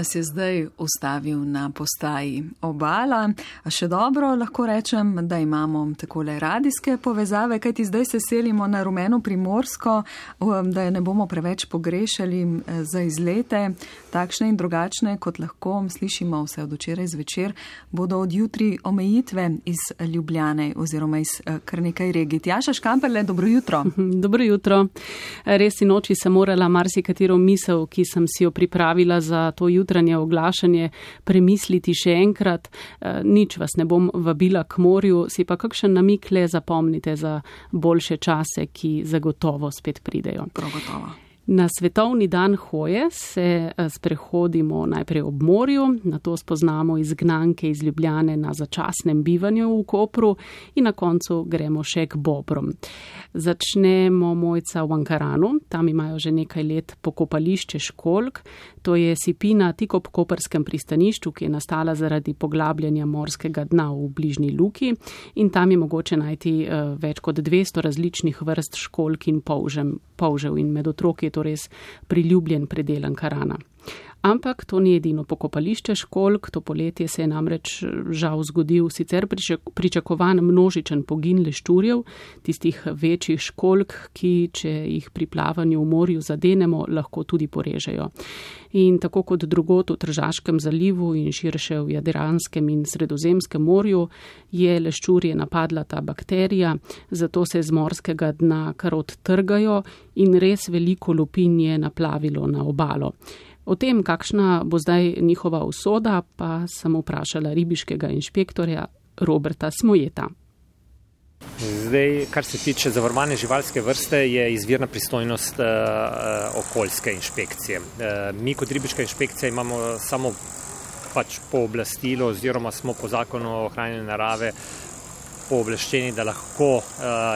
nas je zdaj ustavil na postaji obala. A še dobro lahko rečem, da imamo takole radijske povezave, kajti zdaj se selimo na rumeno primorsko, da je ne bomo preveč pogrešali za izlete, takšne in drugačne, kot lahko slišimo vse od včeraj zvečer, bodo od jutri omejitve iz Ljubljane oziroma iz eh, kar nekaj regij. Tjaša Škamperle, dobro jutro. Dobro jutro. Res in noči sem morala marsikatero misel, ki sem si jo pripravila za to jutranje oglašanje, premisliti še enkrat. Eh, nič vas ne bom vabila k morju, si pa kakšen namik le zapomnite za boljše čase, ki zagotovo spet pridejo. Prav gotovo. Na svetovni dan hoje se eh, sprehodimo najprej ob morju, na to spoznamo izgnanke iz Ljubljane na začasnem bivanju v Kopru in na koncu gremo še k Bobrom. Začnemo mojca v Ankaranu, tam imajo že nekaj let pokopališče Školk, to je sipina tik ob koperskem pristanišču, ki je nastala zaradi poglabljanja morskega dna v bližnji luki in tam je mogoče najti uh, več kot 200 različnih vrst školk in polžem, polžev in med otroki je to res priljubljen predel Ankarana. Ampak to ni edino pokopališče školk, to poletje se je namreč žal zgodil sicer pričakovan množičen pogin leščurjev, tistih večjih školk, ki, če jih pri plavanju v morju zadenemo, lahko tudi porežejo. In tako kot drugot v Tržaškem zalivu in širše v Jadranskem in Sredozemskem morju, je leščurje napadla ta bakterija, zato se z morskega dna kar odtrgajo in res veliko lupin je naplavilo na obalo. O tem, kakšna bo zdaj njihova usoda, pa sem vprašala ribiškega inšpektorja Roberta Smojeta. Zdaj, kar se tiče zavarovane živalske vrste, je izvirna pristojnost uh, okoljske inšpekcije. Uh, mi kot ribiška inšpekcija imamo samo pač pooblastilo oziroma smo po zakonu o ohranjanju narave pooblaščeni, da lahko uh,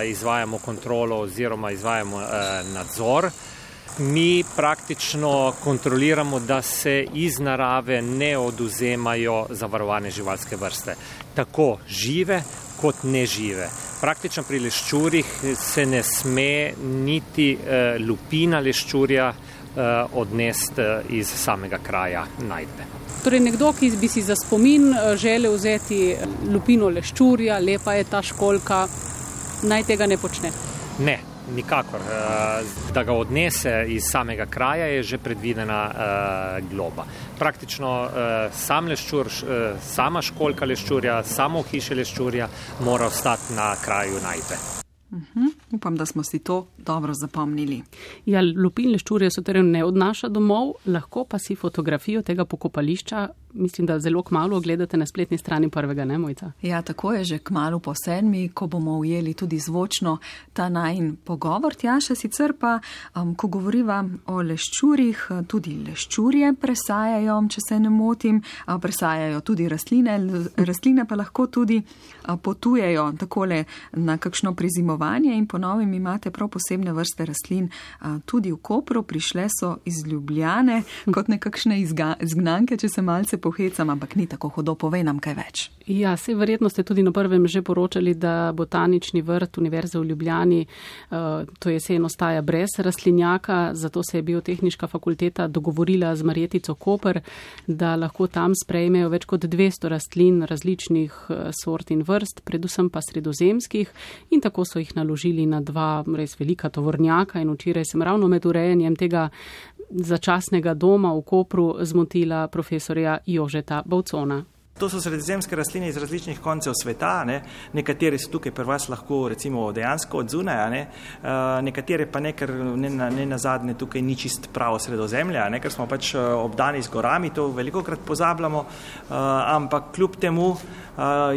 izvajamo kontrolo oziroma izvajamo uh, nadzor. Uh, mi praktično kontroliramo, da se iz narave ne oduzemajo zavarovane živalske vrste, tako žive kot nežive. Praktično pri leščurjih se ne sme niti eh, lupina leščurja eh, odnesti eh, iz samega kraja najdbe. Torej, nekdo, ki bi si za spomin eh, želel vzeti lupino leščurja, lepa je ta školka, naj tega ne počne. Ne, nikakor. Eh, da ga odnese iz samega kraja, je že predvidena uh, globa. Praktično uh, sam leščur, sama školka leščurja, samo hiše leščurja mora ostati na kraju najte. Uh mhm. -huh. Upam, da smo si to dobro zapomnili. Ja, lupin leščurja so torej ne odnaša domov, lahko pa si fotografijo tega pokopališča mislim, da zelo kmalo gledate na spletni strani prvega, ne mojca. Ja, tako je že kmalo po sedmi, ko bomo ujeli tudi zvočno ta najn pogovor. Tjaša sicer pa, um, ko govoriva o leščurjih, tudi leščurje presajajo, če se ne motim, presajajo tudi rastline, rastline pa lahko tudi potujejo takole na kakšno prizimovanje in ponovim imate prav posebne vrste rastlin tudi v Kopru, prišle so iz Ljubljane kot nekakšne izgnanke, če se malce pohecam, ampak ni tako hudo, povej nam kaj več. Ja, se verjetno ste tudi na prvem že poročali, da botanični vrt Univerze v Ljubljani to jesen ostaja brez rastlinjaka, zato se je biotehnička fakulteta dogovorila z Marjetico Koper, da lahko tam sprejmejo več kot 200 rastlin različnih sort in vrst, predvsem pa sredozemskih in tako so jih naložili na dva res velika tovornjaka in včeraj sem ravno med urejanjem tega začasnega doma v Kopru zmotila profesorja Jožeta Bovcona. To so sredozemske rastline iz različnih koncev sveta, ne? nekatere so tukaj pri vas lahko recimo dejansko od zunaj, ne? uh, nekatere pa ne, ker ne na, ne na zadnje tukaj ni čist pravo sredozemlje, ne? ker smo pač eh, obdani z gorami, to veliko krat pozabljamo, uh, ampak kljub temu uh,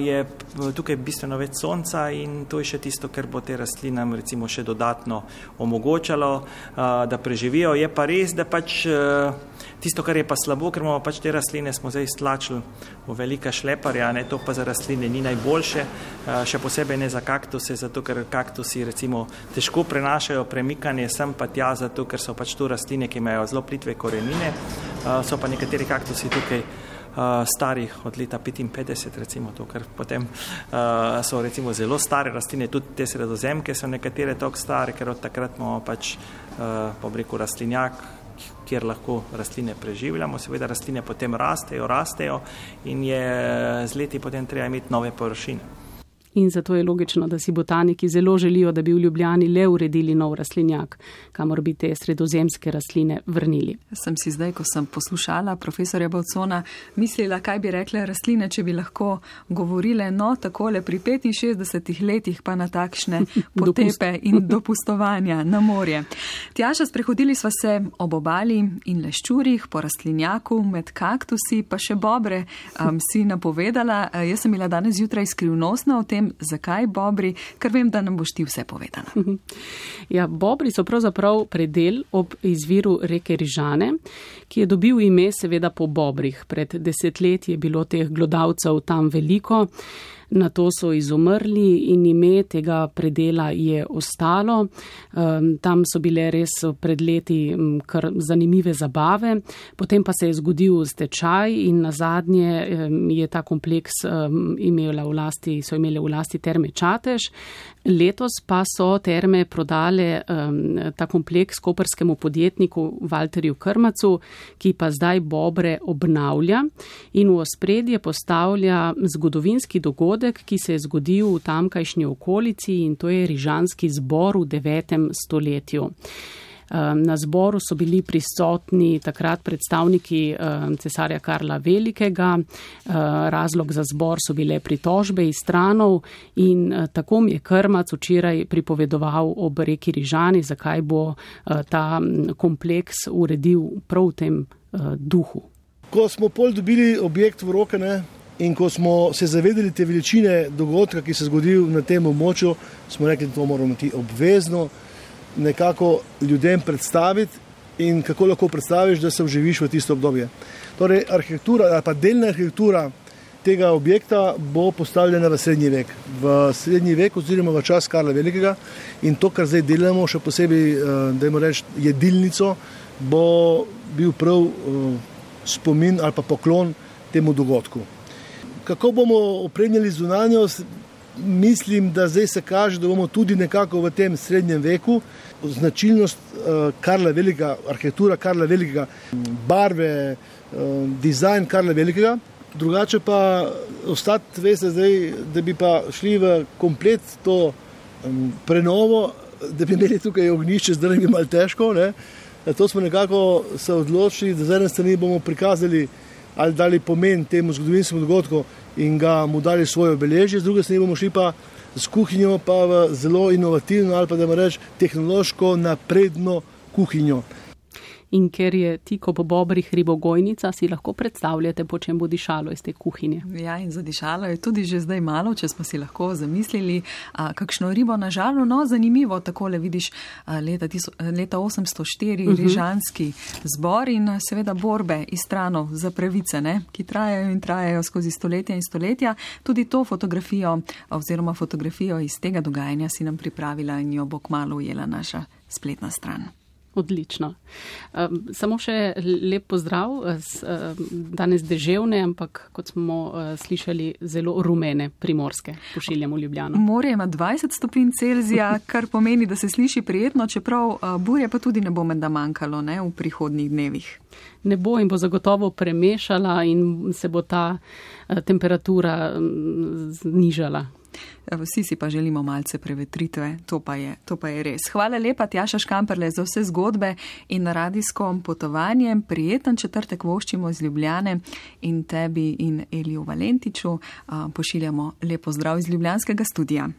je tukaj bistveno več sonca in to je še tisto, ker bo te rastlinam recimo še dodatno omogočalo, uh, da preživijo. Je pa res, da pač uh, Tisto, kar je pa slabo, ker imamo pač te rastline, smo zdaj stlačili v velika šleparja, ne, to pa za rastline ni najboljše, še posebej ne za kaktuse, zato ker kaktusi recimo težko prenašajo premikanje sem pa tja, zato ker so pač tu rastline, ki imajo zelo plitve korenine, so pa nekateri kaktusi tukaj starih od leta 55, recimo to, ker potem so recimo zelo stare rastline, tudi te sredozemke so nekatere tako stare, ker od takrat imamo pač po breku rastlinjak, kjer lahko rastline preživljamo. Seveda rastline potem rastejo, rastejo in je z leti potem treba imeti nove površine in zato je logično, da si botaniki zelo želijo, da bi v Ljubljani le uredili nov rastlinjak, kamor bi te sredozemske rastline vrnili. Sem si zdaj, ko sem poslušala profesorja Balcona, mislila, kaj bi rekle rastline, če bi lahko govorile, no, takole pri 65 letih pa na takšne potepe in dopustovanja na morje. Tjaša, sprehodili sva se ob obali in leščurih, po rastlinjaku, med kaktusi, pa še bobre um, si napovedala. Jaz sem bila danes zjutraj skrivnostna o tem, zakaj bobri, ker vem, da nam boš ti vse povedala. Ja, bobri so pravzaprav predel ob izviru reke Rižane, ki je dobil ime seveda po bobrih. Pred desetletji je bilo teh glodavcev tam veliko na to so izumrli in ime tega predela je ostalo. Tam so bile res pred leti kar zanimive zabave, potem pa se je zgodil stečaj in na zadnje je ta kompleks imela v lasti, so imele v lasti terme Čatež. Letos pa so terme prodale ta kompleks koperskemu podjetniku Walterju Krmacu, ki pa zdaj Bobre obnavlja in v ospredje postavlja zgodovinski dogodek, dogodek, ki se je zgodil v tamkajšnji okolici in to je Rižanski zbor v 9. stoletju. Ehm, na zboru so bili prisotni takrat predstavniki ehm, cesarja Karla Velikega. Ehm, razlog za zbor so bile pritožbe iz stranov in eh, tako mi je Krmac včeraj pripovedoval ob reki Rižani, zakaj bo eh, ta kompleks uredil prav v tem eh, duhu. Ko smo pol dobili objekt v roke, ne, In ko smo se zavedali te veličine dogodka, ki se je zgodil na tem območju, smo rekli, da to moramo ti obvezno nekako ljudem predstaviti in kako lahko predstaviš, da se vživiš v tisto obdobje. Torej, arhitektura, ali pa delna arhitektura tega objekta bo postavljena v srednji vek, v srednji vek oziroma v čas Karla Velikega in to, kar zdaj delamo, še posebej, eh, da imamo reči, jedilnico, bo bil prav eh, spomin ali pa poklon temu dogodku. Kako bomo opremljali zunanjost, mislim, da zdaj se kaže, da bomo tudi nekako v tem srednjem veku značilnost uh, Karla Velikega, arhitektura Karla Velikega, barve, uh, dizajn Karla Velikega. Drugače pa ostati, veste, zdaj, da bi pa šli v komplet to prenovo, da bi imeli tukaj ognišče, zdaj je malo težko. Ne? To smo nekako se odločili, da z ene strani bomo prikazali ali dali pomen temu zgodovinskemu dogodku in ga mu dali svoje obeležje, z druge strani bomo šli pa z kuhinjo pa v zelo inovativno ali pa da rečem tehnološko napredno kuhinjo in ker je tik ob bobrih ribogojnica, si lahko predstavljate, po čem bo dišalo iz te kuhinje. Ja, in za dišalo je tudi že zdaj malo, če smo si lahko zamislili, a, kakšno ribo na žalu. No, zanimivo, takole vidiš a, leta, tiso, leta 804 uh -huh. rižanski zbor in seveda borbe iz stranov za pravice, ne, ki trajajo in trajajo skozi stoletja in stoletja. Tudi to fotografijo oziroma fotografijo iz tega dogajanja si nam pripravila in jo bo kmalo ujela naša spletna stran. Odlično. Um, samo še lep pozdrav, danes deževne, ampak kot smo uh, slišali, zelo rumene primorske pošiljamo v Ljubljano. Morje ima 20 stopinj Celzija, kar pomeni, da se sliši prijetno, čeprav uh, burje pa tudi ne bo menda manjkalo ne, v prihodnjih dnevih. Ne bo in bo zagotovo premešala in se bo ta uh, temperatura um, znižala. Vsi si pa želimo malce prevetritve, to pa, je, to pa je res. Hvala lepa, Tjaša Škamperle, za vse zgodbe in na radijskom potovanjem. Prijeten četrtek voščimo iz Ljubljane in tebi in Eliju Valentiču pošiljamo lepo zdrav iz Ljubljanskega studija.